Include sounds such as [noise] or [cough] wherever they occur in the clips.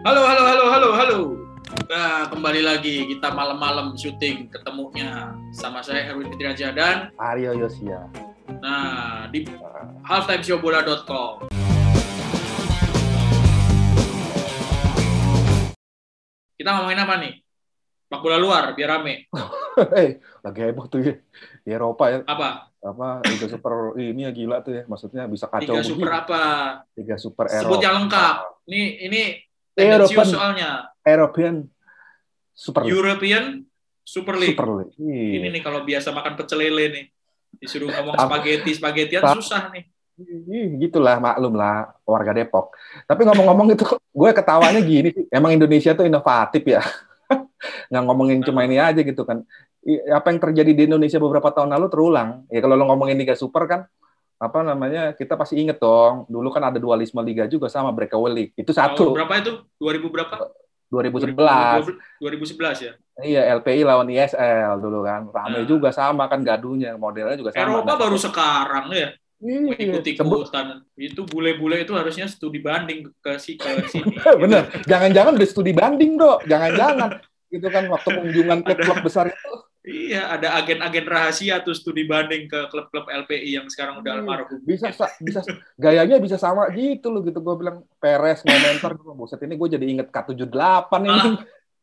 Halo, halo, halo, halo, halo. Nah, kembali lagi kita malam-malam syuting ketemunya sama saya Erwin Fitriaja dan Aryo Yosia. nah di halftimeshowbola.com. Kita ngomongin apa nih? Sepak bola luar biar rame. [laughs] Eh, lagi heboh tuh ya. Di Eropa ya. Apa? Apa Liga Super ini ya gila tuh ya. Maksudnya bisa kacau Liga Super apa? Liga Super Eropa. Sebut yang lengkap. Ini ini European. soalnya. European Super League. European Super League. Super League. Iya. Ini nih kalau biasa makan pecel lele nih. Disuruh ngomong spaghetti, spaghettian Tam- susah nih. Ih, gitulah maklum lah warga Depok. Tapi ngomong-ngomong itu [laughs] gue ketawanya gini sih. Emang Indonesia tuh inovatif ya. [laughs] Nggak ngomongin cuma ini aja gitu kan. Apa yang terjadi di Indonesia beberapa tahun lalu terulang. Ya kalau lo ngomongin Liga Super kan apa namanya kita pasti inget dong dulu kan ada dualisme liga juga sama breakaway league itu Tahun satu berapa itu? 2000 berapa? 2011 2011 ya. iya LPI lawan ISL dulu kan rame Nah. juga sama kan gadunya modelnya juga sama Eropa Nah, baru sekarang ya iya, ikut-ikutan. Itu bule-bule itu harusnya studi banding ke si ke sini. [laughs] bener jangan-jangan udah studi banding dok jangan-jangan gitu kan waktu kunjungan klub-klub besar itu Iya, ada agen-agen rahasia tuh studi banding ke klub-klub LPI yang sekarang udah Iya. almarhum. bisa sa- bisa gayanya bisa sama gitu loh gitu gue bilang Perez Momenter gue buset ini gue jadi inget K78 ini Malah,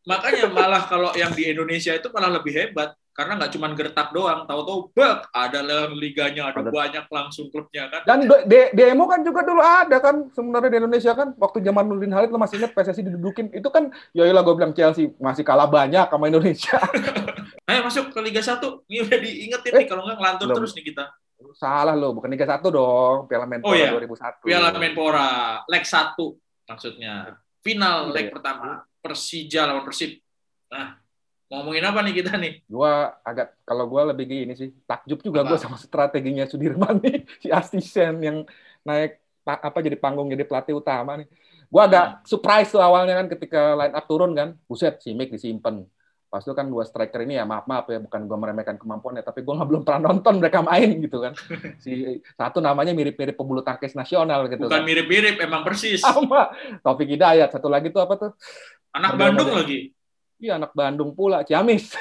makanya malah kalau yang di Indonesia itu malah lebih hebat karena nggak cuma gertak doang, tahu-tahu bak ada liganya, ada Ada. banyak langsung klubnya kan. Dan de- de- demo kan juga dulu ada kan sebenarnya di Indonesia kan waktu zaman Nurdin Halid lo masih ingat PSSI didudukin itu kan ya lah gue bilang Chelsea masih kalah banyak sama Indonesia [laughs] Ayo masuk ke Liga 1. Ini udah diingetin Eh, nih kalau nggak ngelantur belum. terus nih kita. salah lo bukan Liga 1 dong Piala Menpora Oh, iya. 2001 Piala Menpora leg 1 maksudnya. Final Iya, leg iya. pertama Persija lawan Persib. Nah, ngomongin apa nih kita nih? gue agak kalau gue lebih gini sih takjub juga Apa? gue sama strateginya Sudirman nih [laughs] si Astisen yang naik pa- apa jadi panggung jadi pelatih utama nih gue agak Hmm. surprise tuh awalnya kan ketika line up turun kan buset si Mick disimpan pas itu kan dua striker ini ya maaf maaf ya bukan gue meremehkan kemampuannya tapi gue nggak belum pernah nonton mereka main gitu kan [laughs] si satu namanya mirip-mirip pebulu tangkis nasional gitu Bukan kan mirip-mirip, emang persis. sama Taufik Hidayat satu lagi tuh apa tuh Anak. Bandung lagi. Iya anak Bandung pula Ciamis [laughs]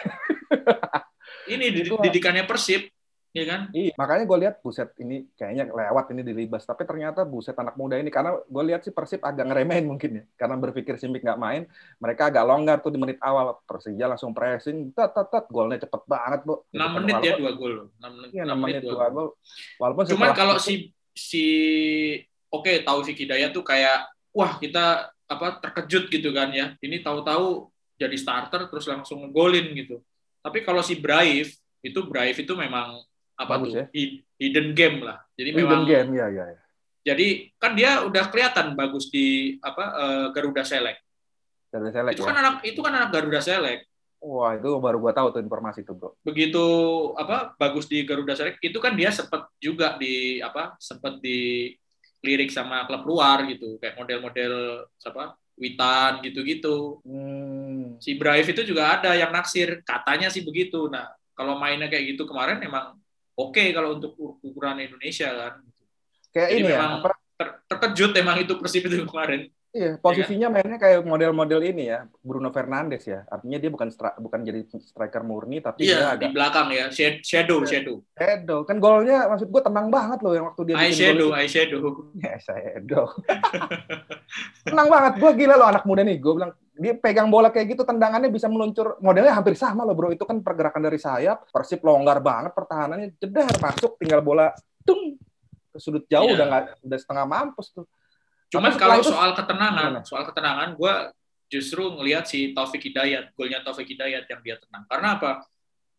Ini didikannya Persib, ya kan? Iya, makanya gue lihat buset ini kayaknya lewat ini di Libas, tapi ternyata buset anak muda ini karena gue lihat sih Persib agak ngeremehin mungkin ya, karena berpikir Simic nggak main, mereka agak longgar tuh di menit awal, Persija langsung pressing, tat tat tat, golnya cepet banget bu. 6 menit ya dua gol. 6 menit, Iya, 6 6 menit dua gol. Walaupun Cuman kalau itu- si si oke Taufik Hidayat tuh kayak wah kita apa terkejut gitu kan ya. Ini tahu-tahu jadi starter terus langsung ngegolin gitu. Tapi kalau si Brave itu Brave itu memang apa Bagus tuh ya. hid- hidden game lah. Jadi Hidden memang game ya ya. ya. jadi kan dia udah kelihatan bagus di apa eh, Garuda Select. Dari selek Itu ya. kan anak itu kan anak Garuda Select. Wah itu baru gue tahu tuh informasi itu bro. begitu apa bagus di Garuda Select itu kan dia sempat juga di apa sempat di lirik sama klub luar gitu kayak model-model apa Witan gitu-gitu. Hmm. si Brave itu juga ada yang naksir. Katanya sih begitu. Nah kalau mainnya kayak gitu kemarin emang oke kalau untuk ukuran Indonesia kan. Kayak Jadi ini ya, memang apa? ter- terkejut emang itu Persib itu kemarin Iya, posisinya mainnya kayak model-model ini ya, Bruno Fernandes ya. Artinya dia bukan stri- bukan jadi striker murni, tapi dia iya agak di belakang ya Sha- shadow shadow shadow. Kan golnya maksud gue tenang banget loh yang waktu dia bikin shadow gol. eye shadow Ya, shadow. tenang banget. Gue gila loh anak muda nih. Gue bilang dia pegang bola kayak gitu tendangannya bisa meluncur modelnya hampir sama loh bro itu kan pergerakan dari sayap persib longgar banget pertahanannya jedar masuk tinggal bola tung ke sudut jauh Iya. udah nggak udah setengah mampus tuh Cuman Tapi kalau itu- soal ketenangan, Gimana? soal ketenangan, gue justru ngelihat si Taufik Hidayat, golnya Taufik Hidayat yang dia tenang. Karena apa?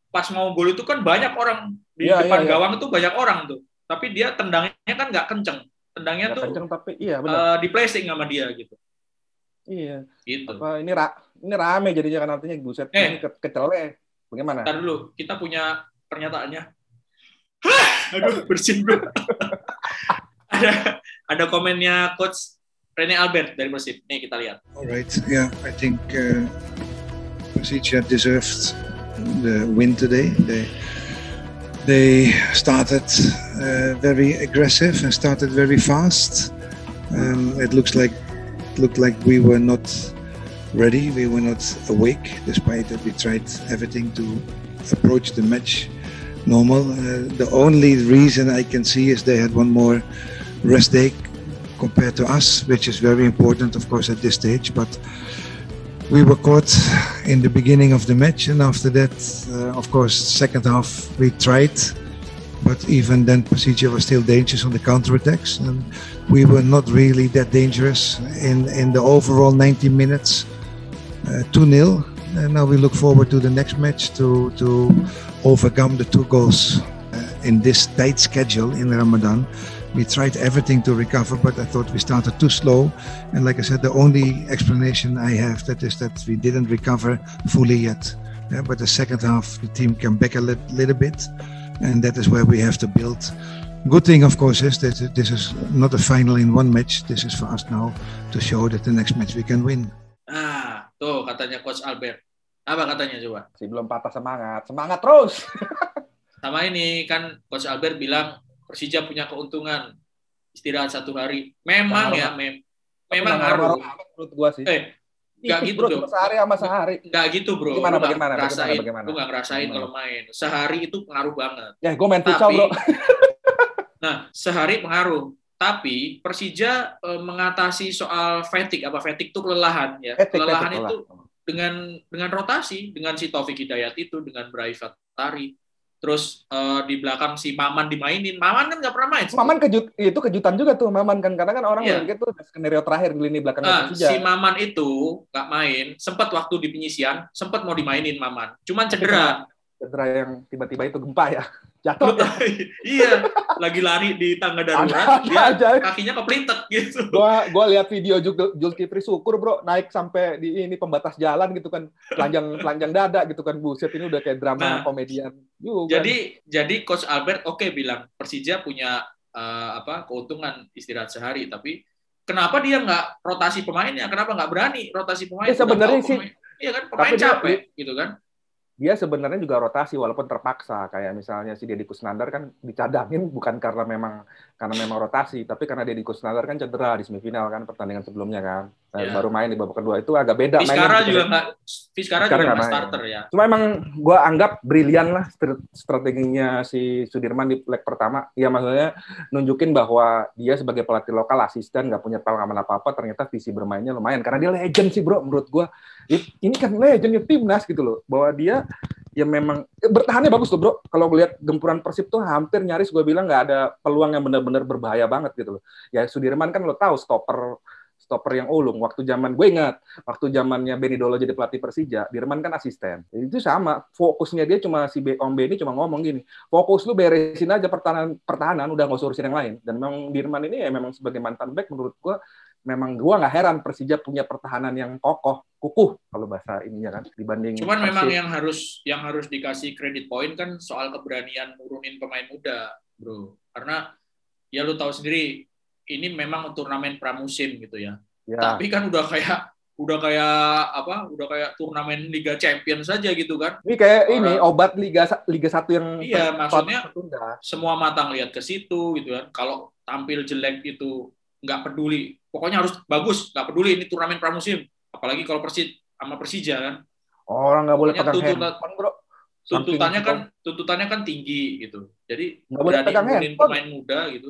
Pas mau gol itu kan banyak orang di Iya, depan iya, iya. gawang itu banyak orang tuh. Tapi dia tendangnya kan nggak kenceng. Tendangnya Nggak tuh kenceng tapi iya benar eh, di placing sama dia gitu. iya Gitu. apa ini ra ini rame jadinya kan artinya buset Eh. ini ke kecele bagaimana Ntar dulu, kita punya pernyataannya. Hah! Aduh, bersin bro. [laughs] ada ada komennya coach Rene Albert dari Persib. Nih kita lihat. All right. Yeah, I think uh, Persija deserved the win today. They they started uh, very aggressive and started very fast. Um, it looks like looked like we were not ready. We were not awake, despite that we tried everything to approach the match normal. Uh, the only reason I can see is they had one more rest day compared to us, which is very important, of course, at this stage. But we were caught in the beginning of the match, and after that, uh, of course, second half we tried, but even then, Pasija was still dangerous on the counter attacks, and we were not really that dangerous in in the overall 90 minutes. Uh, two 0 and now we look forward to the next match to to overcome the two goals uh, in this tight schedule in Ramadan. We tried everything to recover, but I thought we started too slow. And like I said, the only explanation I have that is that we didn't recover fully yet. Yeah, but the second half, the team came back a li- little bit, and that is where we have to build. Good thing, of course, is that this is not a final in one match. This is for us now to show that the next match we can win. Ah, tuh katanya Coach Albert. Apa katanya coba? Si belum patah semangat. Semangat terus. [laughs] Sama ini kan Coach Albert bilang Persija punya keuntungan istirahat satu hari. Memang ya, mem memang ngaruh. Menurut gua sih. Eh, nggak gitu bro, sehari sama sehari. Nggak gitu bro. Gimana, Lu nggak bagaimana, ngerasain, bagaimana, bagaimana? Lu nggak ngerasain kalau main. Sehari itu pengaruh banget. Ya, gue main futsal, Tapi- bro. [laughs] Nah, sehari pengaruh. Tapi Persija eh, mengatasi soal fatigue apa fatigue itu kelelahan ya. Etik, kelelahan etik, itu lah. dengan dengan rotasi, dengan si Taufik Hidayat itu, dengan Brai Fatari. Terus eh, di belakang si Maman dimainin. Maman kan nggak pernah main. Maman kejut itu kejutan juga tuh Maman kan karena kan orang mikir tuh skenario terakhir di lini belakang Nah, Persija. si Maman itu nggak main, sempat waktu di penyisian, sempat mau dimainin Maman. Cuman cedera. Cedera yang tiba-tiba itu gempa ya. [laughs] Jatuh. [laughs] iya, lagi lari di tangga darurat, dia aja. kakinya keplintek gitu. gua gua lihat video Jul- Zulkifli Syukur bro naik sampai di ini pembatas jalan gitu kan telanjang telanjang dada gitu kan buset ini udah kayak drama Nah, komedian juga Jadi jadi coach Albert oke bilang Persija punya eh, apa keuntungan istirahat sehari, tapi kenapa dia nggak rotasi pemainnya? Kenapa nggak berani rotasi pemain? Ya, sebenarnya sih- Iya kan pemain Tapi dia- capek gitu kan. Dia sebenarnya juga rotasi walaupun terpaksa kayak misalnya si Deddy Kusnandar kan dicadangin [laughs] bukan karena memang karena memang rotasi tapi karena Deddy Kusnandar kan cedera di semifinal kan pertandingan sebelumnya kan Nah, Ya. baru main di babak kedua itu agak beda Fiskara mainnya juga gitu. nggak Fiskara Fiskara juga nggak main. starter ya. Cuma emang gue anggap brilian lah str- strateginya si Sudirman di leg pertama. Ya maksudnya nunjukin bahwa dia sebagai pelatih lokal asisten nggak punya pengalaman apa-apa, ternyata visi bermainnya lumayan. Karena dia legend sih bro, menurut gue. Ini kan legendnya timnas gitu loh. Bahwa dia ya memang eh, bertahannya bagus loh bro. Kalau lihat gempuran Persib tuh hampir nyaris gue bilang nggak ada peluang yang benar-benar berbahaya banget gitu loh. Ya Sudirman kan lo tahu stopper stopper yang ulung. Waktu zaman gue ingat, waktu zamannya Benny Dolo jadi pelatih Persija, Dirman kan asisten. Itu sama, fokusnya dia cuma si Om Benny cuma ngomong gini, fokus lu beresin aja pertahanan pertahanan udah nggak usah urusin yang lain. Dan memang Dirman ini ya memang sebagai mantan back menurut gua memang gua nggak heran Persija punya pertahanan yang kokoh, kukuh kalau bahasa ininya kan dibanding Cuman memang Persib. yang harus yang harus dikasih kredit poin kan soal keberanian nurunin pemain muda, bro. Karena ya lu tahu sendiri ini memang turnamen pramusim gitu ya. ya, Tapi kan udah kayak udah kayak apa? Udah kayak turnamen Liga Champions saja gitu kan. ini kayak orang- ini obat Liga Liga 1 yang Iya, maksudnya tertunda. semua matang lihat ke situ gitu kan. Kalau tampil jelek itu nggak peduli. Pokoknya harus bagus, nggak peduli ini turnamen pramusim. Apalagi kalau Persid sama Persija kan. Orang nggak boleh pegang tuntutan- handphone, bro. tuntutannya kan tuntutannya kan tinggi gitu. Jadi Nggak boleh pegang handphone. pemain muda gitu.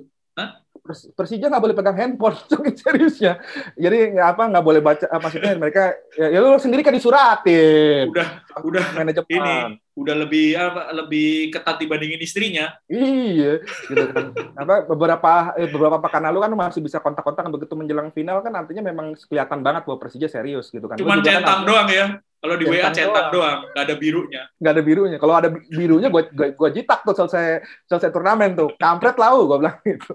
Pers- Persija nggak boleh pegang handphone, [laughs] saking seriusnya. Jadi nggak apa nggak boleh baca, maksudnya mereka ya, ya lu sendiri kan disuratin Udah udah manajemen. ini udah lebih apa lebih ketat dibandingin istrinya. Iya, gitu kan. [laughs] Apa beberapa eh, beberapa pekan lalu kan masih bisa kontak-kontak begitu menjelang final kan artinya memang kelihatan banget bahwa Persija serius gitu kan. Cuman kan centang doang ya. Kalau di WA Centang centang doang. doang, nggak ada birunya. nggak ada birunya. Kalau ada birunya gua gua, gua jitak tuh selesai selesai turnamen tuh. Kampret lau gua bilang gitu.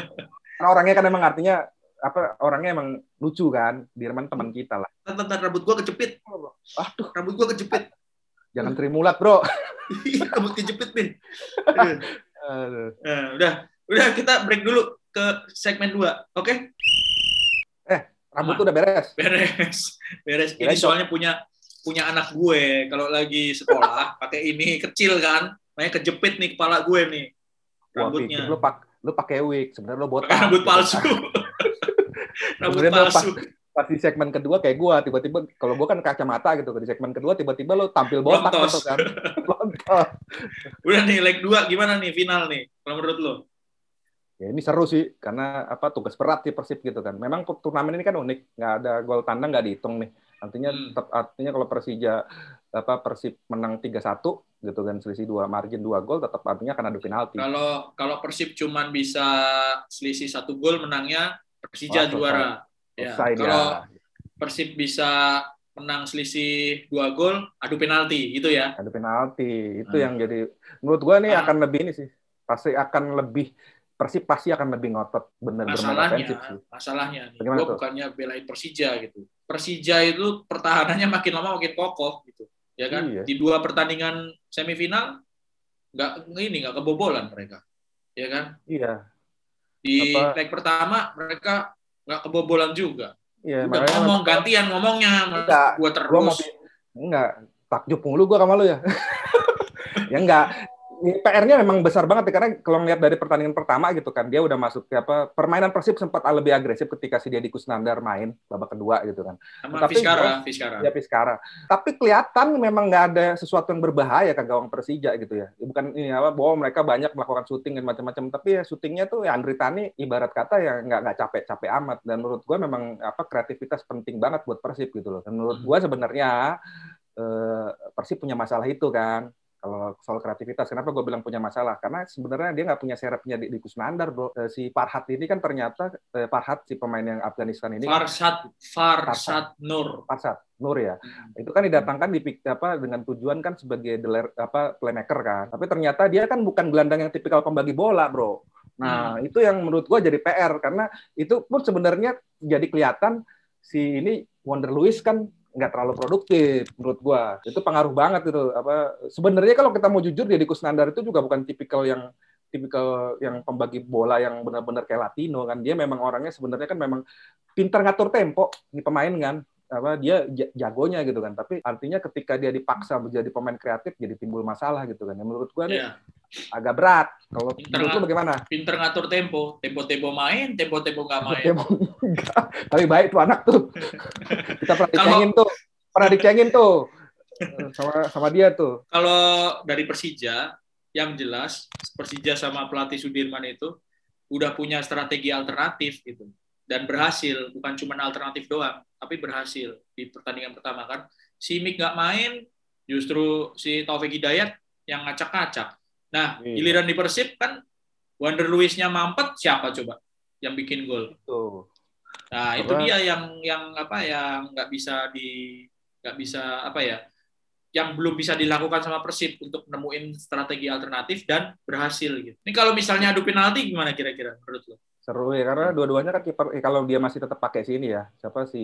[laughs] Karena orangnya kan emang artinya apa orangnya emang lucu kan. Dirman teman kita lah. Tentang rambut gua kejepit. Aduh, Rambut gua kejepit. jangan trimulat, Bro. Iya, rambut kejepit nih. [laughs] Aduh. Nah, udah, udah kita break dulu ke segmen 2. Oke? Rambut tuh udah beres. Beres. Beres. Ini Kirain soalnya punya punya anak gue kalau lagi sekolah [laughs] pakai ini kecil kan. Makanya kejepit nih kepala gue nih. Rambutnya. pikir lu pak lu pakai wig, sebenarnya lu botak. Pakai [laughs] rambut gitu palsu. [laughs] rambut palsu. pas di segmen kedua kayak gue tiba-tiba kalau gue kan kacamata gitu di segmen kedua tiba-tiba lo tampil botak gitu kan udah nih leg dua gimana nih final nih kalau menurut lo ya ini seru sih karena apa tugas berat sih Persib gitu kan memang turnamen ini kan unik nggak ada gol tandang nggak dihitung nih artinya hmm. tetap artinya kalau Persija apa Persib menang 3-1 gitu kan selisih dua margin dua gol tetap artinya akan adu penalti kalau kalau Persib cuman bisa selisih satu gol menangnya Persija oh, juara Ya, kalau Persib bisa menang selisih dua gol, adu penalti gitu ya. Adu penalti itu hmm. yang jadi menurut gua nih hmm. akan lebih ini sih. Pasti akan lebih Persib pasti akan lebih ngotot bermain ofensif sih. Masalahnya nih, gua bukannya belain Persija gitu. Persija itu pertahanannya makin lama makin kokoh gitu. Ya kan? Iya. Di dua pertandingan semifinal nggak ini nggak kebobolan mereka. Ya kan? Iya. Di Apa? leg pertama mereka nggak kebobolan juga. Iya, Udah ngomong gantian ngomongnya, enggak, gua terus. Gua mau, enggak, takjub mulu gua sama lu ya. [laughs] ya enggak, PR-nya memang besar banget ya, karena kalau ngeliat dari pertandingan pertama gitu kan dia udah masuk ke apa permainan Persib sempat lebih agresif ketika si dia di Kusnandar main babak kedua gitu kan. Sama Tapi Fiskara, Fiskara. Ya Fiskara. Tapi kelihatan memang nggak ada sesuatu yang berbahaya ke gawang Persija gitu ya. Bukan ini apa bahwa mereka banyak melakukan syuting dan macam-macam tapi ya syutingnya tuh ya Andri Tani ibarat kata ya nggak nggak capek-capek amat dan menurut gua memang apa kreativitas penting banget buat Persib gitu loh. Dan menurut hmm. gua sebenarnya eh, Persib punya masalah itu kan kalau soal kreativitas, kenapa gue bilang punya masalah? Karena sebenarnya dia nggak punya serepnya di, di Kusnandar, bro. Eh, si Farhat ini kan ternyata eh, Farhat si pemain yang Afghanistan ini. Farsad, Farsad Nur. Farsad Nur ya. Hmm. Itu kan didatangkan di apa dengan tujuan kan sebagai deler, apa playmaker kan. Tapi ternyata dia kan bukan gelandang yang tipikal pembagi bola, bro. Nah, hmm. itu yang menurut gue jadi PR karena itu pun sebenarnya jadi kelihatan si ini Wonder Lewis kan nggak terlalu produktif menurut gua. Itu pengaruh banget gitu apa sebenarnya kalau kita mau jujur di Kusnandar itu juga bukan tipikal yang tipikal yang pembagi bola yang benar-benar kayak Latino kan. Dia memang orangnya sebenarnya kan memang pintar ngatur tempo di pemain kan. Apa dia jagonya gitu kan. Tapi artinya ketika dia dipaksa menjadi pemain kreatif jadi timbul masalah gitu kan. Ya menurut gua nih yeah. Agak berat. Kalau menurut lu bagaimana? pinter ngatur tempo. Tempo tempo main tempo tempo nggak main. Tempo, tapi baik tuh anak tuh. [laughs] Kita pernah dicengin tuh. Pernah dicengin tuh. Sama sama dia tuh. Kalau dari Persija yang jelas Persija sama pelatih Sudirman itu udah punya strategi alternatif gitu. Dan berhasil. Bukan cuma alternatif doang tapi berhasil di pertandingan pertama kan. Si Mik nggak main justru si Taufik Hidayat yang ngacak-ngacak nah iya. giliran di Persib kan Wander Luisnya mampet siapa coba yang bikin gol nah itu dia yang yang apa yang nggak bisa di nggak bisa apa ya yang belum bisa dilakukan sama Persib untuk nemuin strategi alternatif dan berhasil gitu. Ini kalau misalnya adu penalti gimana kira-kira menurut lo? Seru ya karena dua-duanya kan kiper eh, kalau dia masih tetap pakai sini ya siapa si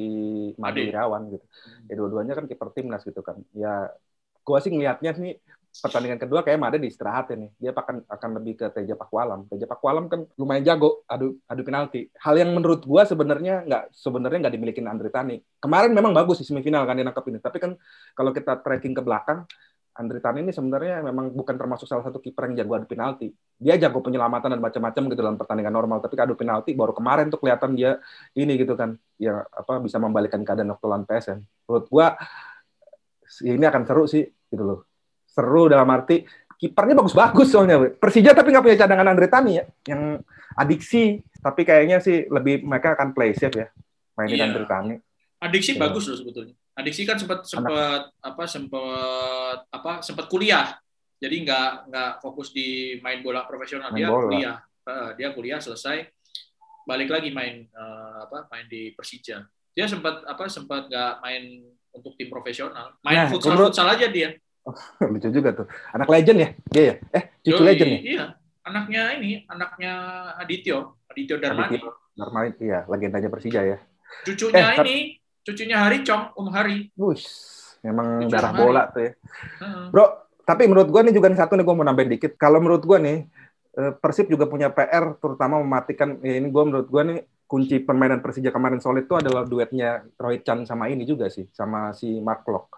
Madi Irawan gitu. Ya dua-duanya kan kiper timnas gitu kan. Ya gua sih ngelihatnya sih pertandingan kedua kayak Made di istirahat ini. Dia akan akan lebih ke Teja Pakualam. Teja Pakualam kan lumayan jago adu adu penalti. Hal yang menurut gua sebenarnya nggak sebenarnya nggak dimiliki Andri Tani. Kemarin memang bagus di semifinal kan dia nangkep ini. Tapi kan kalau kita tracking ke belakang Andri Tani ini sebenarnya memang bukan termasuk salah satu kiper yang jago adu penalti. Dia jago penyelamatan dan macam-macam gitu dalam pertandingan normal, tapi adu penalti baru kemarin tuh kelihatan dia ini gitu kan, ya apa bisa membalikkan keadaan waktu lawan PSM. Menurut gua ini akan seru sih gitu loh. Seru dalam arti kipernya bagus-bagus soalnya. Persija tapi nggak punya cadangan Andri Tani ya, yang adiksi, tapi kayaknya sih lebih mereka akan play safe ya, mainin iya. Andri Tani. Adiksi ya. bagus loh sebetulnya. Adiksi kan sempat sempat apa sempat apa sempat kuliah. Jadi nggak nggak fokus di main bola profesional main dia bola. kuliah. Uh, dia kuliah selesai balik lagi main uh, apa main di Persija. Dia sempat apa sempat nggak main untuk tim profesional. Main nah, futsal menurut... futsal aja dia. Oh, [laughs] lucu juga tuh. Anak legend ya? Dia ya? Eh, cucu Yoi, legend ya? Iya. Anaknya ini, anaknya Adityo, Adityo Darmani. Adityo Darmani, iya, legendanya Persija ya. Cucunya eh, ini cucunya Hari Cong, Om Hari. Wush, memang Cucu darah bola tuh ya. Hmm. Bro, tapi menurut gua nih juga nih satu nih gua mau nambahin dikit. Kalau menurut gua nih eh, Persib juga punya PR terutama mematikan ya ini gua menurut gua nih kunci permainan Persija kemarin solid itu adalah duetnya Roy Chan sama ini juga sih sama si Mark Locke.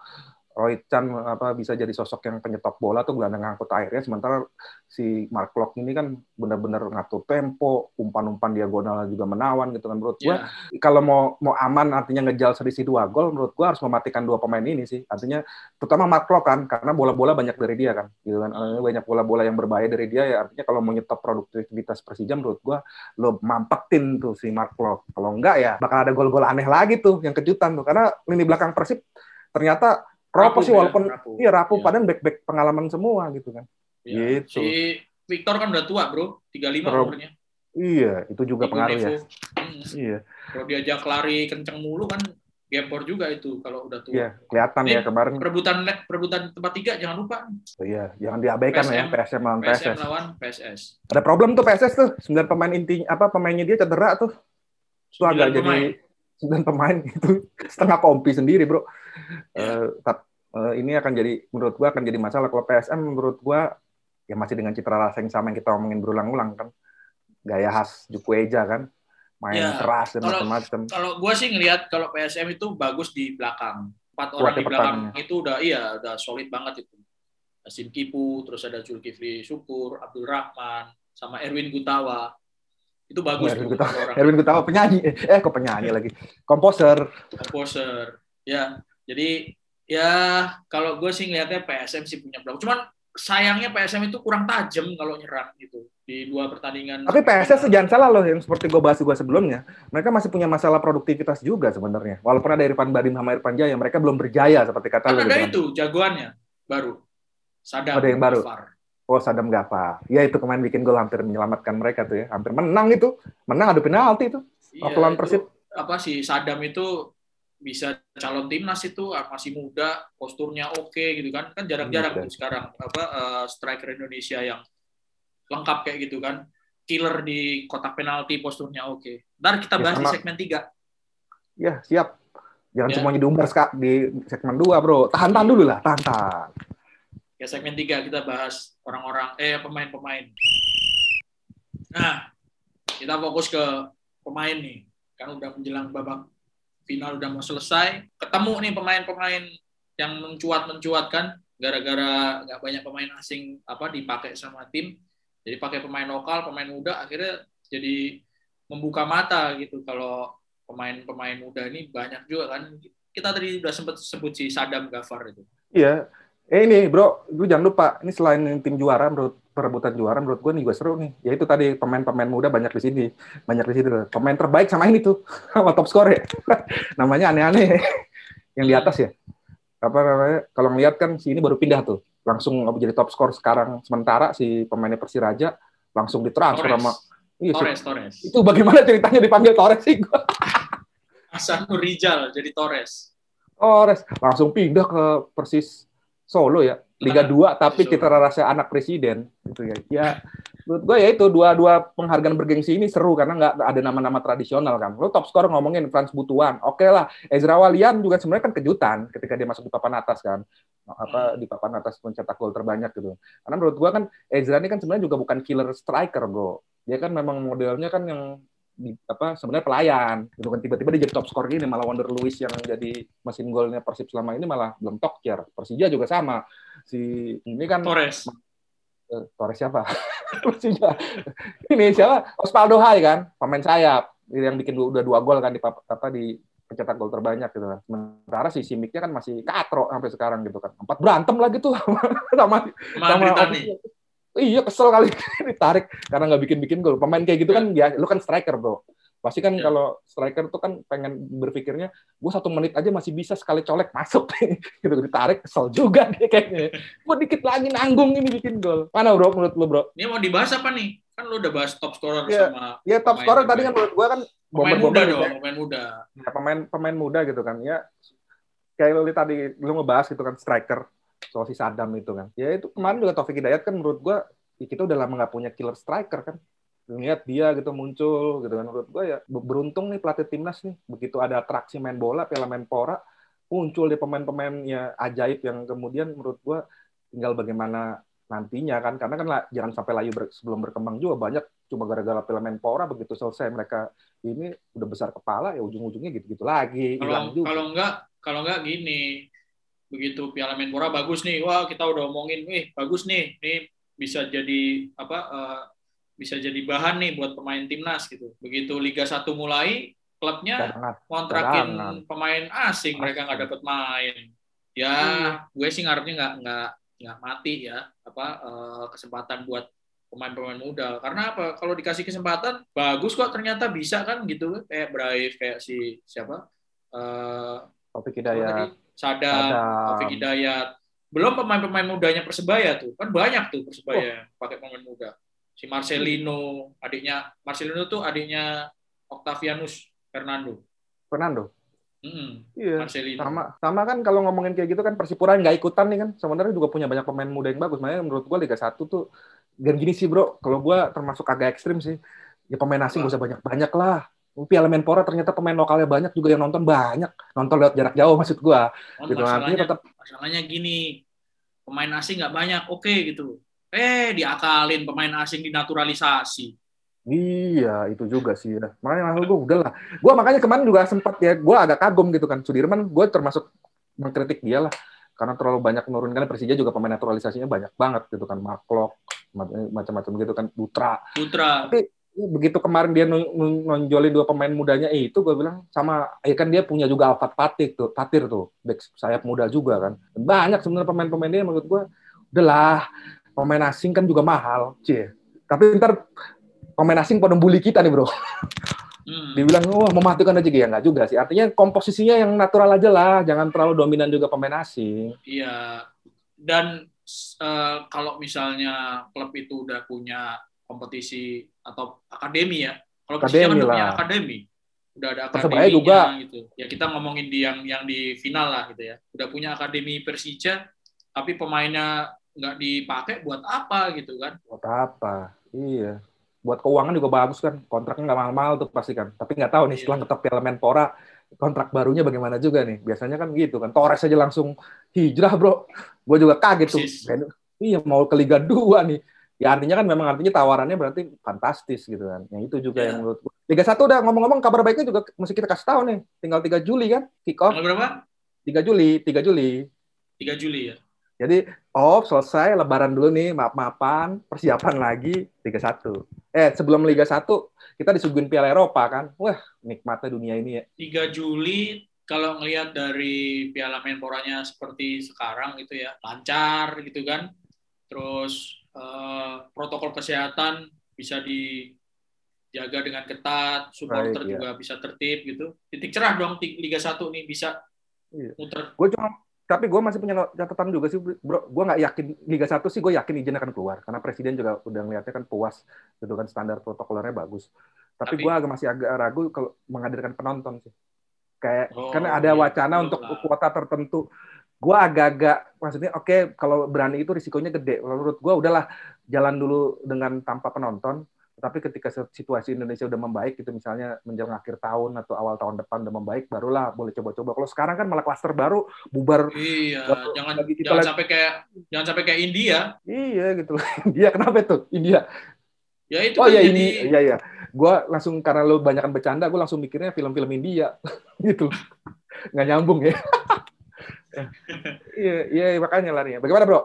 Roy Chan apa bisa jadi sosok yang penyetop bola tuh gelandang ngangkut airnya. Sementara si Mark Locke ini kan benar-benar ngatur tempo umpan-umpan diagonal juga menawan gitu kan. Menurut gua yeah. kalau mau mau aman artinya ngejal selisih dua gol menurut gua harus mematikan dua pemain ini sih. Artinya terutama Mark Locke kan karena bola-bola banyak dari dia kan gitu kan. Banyak bola-bola yang berbahaya dari dia ya artinya kalau mau nyetop produktivitas Persija menurut gua lo mampetin tuh si Mark Locke kalau enggak ya bakal ada gol-gol aneh lagi tuh yang kejutan tuh. Karena lini belakang Persib ternyata Rapuh sih walaupun ya, rapuh. iya rapuh ya. padahal back-back pengalaman semua gitu kan. Ya. Gitu. Si Victor kan udah tua, Bro. 35 umurnya. Iya, itu juga Ibu pengaruh ya. Hmm. Iya. Kalau diajak lari kenceng mulu kan gempor juga itu kalau udah tua. Iya, kelihatan Ini ya kemarin. Perebutan perebutan tempat tiga jangan lupa. Oh, iya, jangan diabaikan PSM, ya PSM lawan PSS. PSM lawan PSS. Ada problem tuh PSS tuh, sembilan pemain inti apa pemainnya dia cedera tuh. Itu agak jadi sembilan pemain itu [laughs] setengah kompi sendiri, Bro. Uh, uh, ini akan jadi menurut gua akan jadi masalah kalau PSM menurut gua ya masih dengan citra rasa yang sama yang kita omongin berulang-ulang kan gaya khas Eja kan main ya, keras dan macam-macam. Kalau gua sih ngelihat kalau PSM itu bagus di belakang empat orang di belakang itu udah iya udah solid banget itu. Asim Kipu, terus ada Zulkifli Syukur, Abdul Rahman, sama Erwin Gutawa. Itu bagus. Erwin Gutawa, orang. Erwin Gutawa penyanyi. Eh, kok penyanyi lagi? Komposer. Komposer. Ya, jadi ya kalau gue sih ngelihatnya PSM sih punya peluang. Cuman sayangnya PSM itu kurang tajam kalau nyerang gitu di dua pertandingan. Tapi PSM jangan salah loh yang seperti gue bahas gue sebelumnya, mereka masih punya masalah produktivitas juga sebenarnya. Walaupun ada Irfan Badim sama Irfan Jaya, mereka belum berjaya seperti kata kan Ada itu jagoannya baru. Sadam. Ada yang baru. Gafar. Oh Sadam Gafar. Ya itu kemarin bikin gol hampir menyelamatkan mereka tuh ya, hampir menang itu, menang adu penalti itu. Iya, Persib. Apa sih Sadam itu bisa calon timnas itu ah, masih muda, posturnya oke okay, gitu kan. Kan jarang-jarang tuh sekarang apa uh, striker Indonesia yang lengkap kayak gitu kan. Killer di kotak penalti posturnya oke. Okay. Ntar kita ya, bahas ya, di segmen 3. Ya, siap. Jangan ya. semuanya diumbar di segmen 2, Bro. Tahan-tahan dulu lah, tahan-tahan. Ya, segmen 3 kita bahas orang-orang eh pemain-pemain. Nah, kita fokus ke pemain nih. Kan udah menjelang babak final udah mau selesai, ketemu nih pemain-pemain yang mencuat-mencuat kan, gara-gara nggak banyak pemain asing apa dipakai sama tim, jadi pakai pemain lokal, pemain muda, akhirnya jadi membuka mata gitu kalau pemain-pemain muda ini banyak juga kan. Kita tadi udah sempat sebut si Sadam Gafar itu. Iya. Eh ini bro, lu jangan lupa, ini selain tim juara menurut perebutan juara menurut gue nih juga seru nih. Ya itu tadi pemain-pemain muda banyak di sini, banyak di sini. Pemain terbaik sama ini tuh, [laughs] sama top score ya. [laughs] Namanya aneh-aneh [laughs] yang di atas ya. Apa namanya? Kalau ngeliat kan si ini baru pindah tuh, langsung jadi top score sekarang. Sementara si pemainnya Persiraja langsung ditransfer sama Iya, Torres, Torres. Itu bagaimana ceritanya dipanggil Torres sih? Hasan Rijal jadi Torres. Torres langsung pindah ke Persis Solo ya Liga 2 nah, tapi citra rasa anak presiden gitu ya. Ya menurut gue ya itu dua-dua penghargaan bergengsi ini seru karena nggak ada nama-nama tradisional kan. Lo top skor ngomongin Frans Butuan, oke okay lah. Ezra Walian juga sebenarnya kan kejutan ketika dia masuk di papan atas kan, apa di papan atas mencetak gol terbanyak gitu. Karena menurut gue kan Ezra ini kan sebenarnya juga bukan killer striker bro. Dia kan memang modelnya kan yang di, apa sebenarnya pelayan. Gitu kan tiba-tiba dia jadi top skor gini malah Wonder Lewis yang jadi mesin golnya Persib selama ini malah belum tokcer Persija juga sama. Si ini kan Torres. Uh, Torres siapa? [laughs] Persija. Ini siapa? Osvaldo Hai kan? Pemain sayap. Yang bikin udah dua gol kan di apa di pencetak gol terbanyak gitu. Kan. Sementara si Simiknya kan masih katro sampai sekarang gitu kan. Empat berantem lagi tuh [laughs] sama sama, sama iya kesel kali. [laughs] Ditarik karena nggak bikin bikin gol. Pemain kayak gitu kan ya lu kan striker bro. Pasti kan yeah. kalau striker tuh kan pengen berpikirnya gue satu menit aja masih bisa sekali colek masuk. [laughs] Gitu ditarik kesel juga dia kayaknya. Gue dikit lagi nanggung ini bikin gol. Mana bro menurut lu bro? Ini mau dibahas apa nih? Kan lu udah bahas top scorer yeah. sama ya yeah, top scorer tadi kan menurut gue kan pemain muda dong ya. pemain muda. Ya, pemain pemain muda gitu kan. Ya kayak lu tadi lu ngebahas gitu kan striker soal si Saddam itu kan. Ya itu kemarin juga Taufik Hidayat kan menurut gua ya kita udah lama nggak punya killer striker kan. Lihat dia gitu muncul gitu kan. Menurut gua ya beruntung nih pelatih timnas nih. Begitu ada atraksi main bola Piala Menpora muncul di pemain-pemain ya ajaib yang kemudian menurut gua tinggal bagaimana nantinya kan. Karena kan lah, jangan sampai layu ber, sebelum berkembang juga banyak. Cuma gara-gara Piala Menpora begitu selesai mereka ini udah besar kepala ya ujung-ujungnya gitu-gitu lagi kalau kalau enggak kalau enggak gini begitu Piala Menpora bagus nih, wah kita udah omongin, wih bagus nih, nih bisa jadi apa uh, bisa jadi bahan nih buat pemain timnas gitu. Begitu Liga 1 mulai, klubnya kontrakin pemain asing, mereka nggak dapat main. Ya, hmm. gue sih ngarepnya nggak nggak nggak mati ya apa uh, kesempatan buat pemain-pemain muda. Karena apa? Kalau dikasih kesempatan bagus kok ternyata bisa kan gitu kayak Brave kayak si siapa? Uh, Taufik Hidayat. Sadam, Taufik Hidayat. Belum pemain-pemain mudanya Persebaya tuh. Kan banyak tuh Persebaya oh. pakai pemain muda. Si Marcelino, adiknya Marcelino tuh adiknya Octavianus Fernando. Fernando. Hmm, iya. Marcelino. Sama, sama kan kalau ngomongin kayak gitu kan Persipura nggak ikutan nih kan. Sebenarnya juga punya banyak pemain muda yang bagus. Makanya menurut gua Liga 1 tuh dan gini sih bro, kalau gua termasuk agak ekstrim sih. Ya pemain asing gak usah banyak-banyak lah. Piala Menpora ternyata pemain lokalnya banyak juga yang nonton banyak nonton lewat jarak jauh maksud gua oh, gitu masalahnya, tetap masalahnya gini pemain asing nggak banyak oke okay, gitu eh diakalin pemain asing dinaturalisasi Iya, itu juga sih ya. Makanya gue udah lah. Gue makanya kemarin juga sempat ya, gue agak kagum gitu kan. Sudirman, gue termasuk mengkritik dia lah. Karena terlalu banyak menurunkan Persija juga pemain naturalisasinya banyak banget gitu kan. Maklok, macam-macam gitu kan. Dutra. Dutra. Tapi begitu kemarin dia nonjolin dua pemain mudanya itu gue bilang sama ya kan dia punya juga Alfat Patir tuh Patir tuh back sayap muda juga kan. Banyak sebenarnya pemain-pemain dia menurut gue udahlah pemain asing kan juga mahal cie. Tapi ntar pemain asing pada bully kita nih bro. Hmm. dibilang wah oh, mematikan aja ya nggak juga sih. Artinya komposisinya yang natural aja lah jangan terlalu dominan juga pemain asing. Iya. Dan uh, kalau misalnya klub itu udah punya kompetisi atau akademi ya. Kalau Persija kan punya akademi. Udah ada akademi juga. gitu. Ya kita ngomongin di yang yang di final lah gitu ya. Udah punya akademi Persija tapi pemainnya nggak dipakai buat apa gitu kan? Buat apa? Iya. Buat keuangan juga bagus kan. Kontraknya nggak mahal-mahal tuh pasti kan. Tapi nggak tahu nih iya. setelah ngetop Piala Menpora kontrak barunya bagaimana juga nih. Biasanya kan gitu kan. Torres aja langsung hijrah, Bro. Gue juga kaget tuh. Iya, mau ke Liga 2 nih ya artinya kan memang artinya tawarannya berarti fantastis gitu kan. Yang itu juga yeah. yang menurut gue. Liga 1 udah ngomong-ngomong kabar baiknya juga mesti kita kasih tahu nih. Tinggal 3 Juli kan kick off. Tanggal berapa? 3 Juli, 3 Juli. 3 Juli ya. Jadi off selesai lebaran dulu nih, maaf-maafan, persiapan lagi Liga 1. Eh, sebelum Liga 1 kita disuguhin Piala Eropa kan. Wah, nikmatnya dunia ini ya. 3 Juli kalau ngelihat dari Piala Menporanya seperti sekarang gitu ya, lancar gitu kan. Terus uh, protokol kesehatan bisa dijaga dengan ketat, supporter Baik, juga bisa tertib gitu. Titik cerah dong Liga 1 nih bisa iya. muter. Gue cuma tapi gue masih punya catatan juga sih, bro. Gue nggak yakin Liga 1 sih, gue yakin izin akan keluar karena presiden juga udah ngeliatnya kan puas, gitu kan standar protokolernya bagus. Tapi, tapi gue agak masih agak ragu kalau menghadirkan penonton sih. Kayak oh, karena ada iya, wacana untuk kuota tertentu gue agak-agak maksudnya oke okay, kalau berani itu risikonya gede. Menurut gue udahlah jalan dulu dengan tanpa penonton. Tapi ketika situasi Indonesia udah membaik gitu misalnya menjelang akhir tahun atau awal tahun depan udah membaik barulah boleh coba-coba. Kalau sekarang kan malah klaster baru bubar. Iya baru, jangan jangan sampai kayak jangan sampai kayak India. Iya gitu. [laughs] India kenapa tuh? India. Ya itu oh kan iya jadi... ini iya iya. Gue langsung karena lo banyakkan bercanda gue langsung mikirnya film-film India. [laughs] Gitu. Nggak nyambung ya [laughs] Iya, iya makanya larinya. Bagaimana, Bro?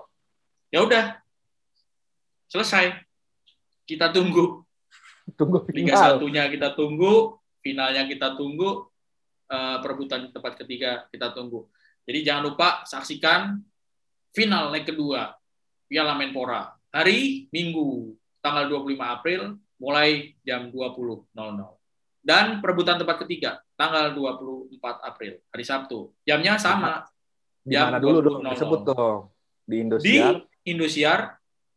Ya udah. Selesai. Kita tunggu. Tunggu final. Liga satunya kita tunggu, finalnya kita tunggu, uh, perebutan tempat ketiga kita tunggu. Jadi jangan lupa saksikan final leg kedua Piala Menpora hari Minggu tanggal 25 April mulai jam 20.00. Dan perebutan tempat ketiga tanggal 24 April hari Sabtu. Jamnya sama di mana dulu dong? Disebut dong. Di Indosiar. Di Indosiar.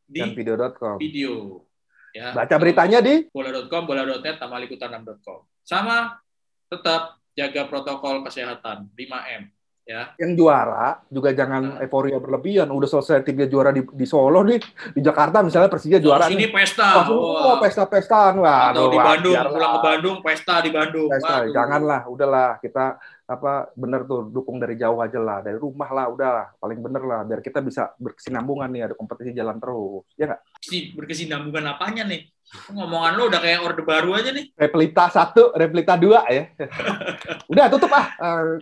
Di dan video.com. Video. Ya. Baca beritanya di bola.com, bola.net, tamalikutanam.com. Sama tetap jaga protokol kesehatan 5M ya. Yang juara juga jangan nah. euforia berlebihan. Udah selesai timnya juara di, di Solo nih, di Jakarta misalnya Persija juara. Ini pesta. oh, pesta-pestaan lah. Atau di Bandung, pulang ke Bandung, pesta di Bandung. Pesta. Janganlah, udahlah kita apa bener tuh dukung dari jauh aja lah dari rumah lah udah paling bener lah biar kita bisa berkesinambungan nih ada kompetisi jalan terus ya nggak si berkesinambungan apanya nih ngomongan lo udah kayak orde baru aja nih replita satu replita dua ya [laughs] udah tutup ah uh,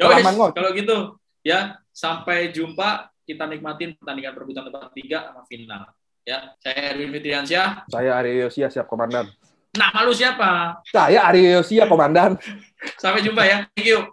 kalau gitu ya Sampai jumpa. Kita nikmatin pertandingan perebutan tempat tiga sama final. Ya, saya Erwin Fitriansyah. Saya Aryo Yosia, siap komandan. Nama lu siapa? Saya Aryo Yosia, komandan. [laughs] Sampai jumpa ya. Thank you.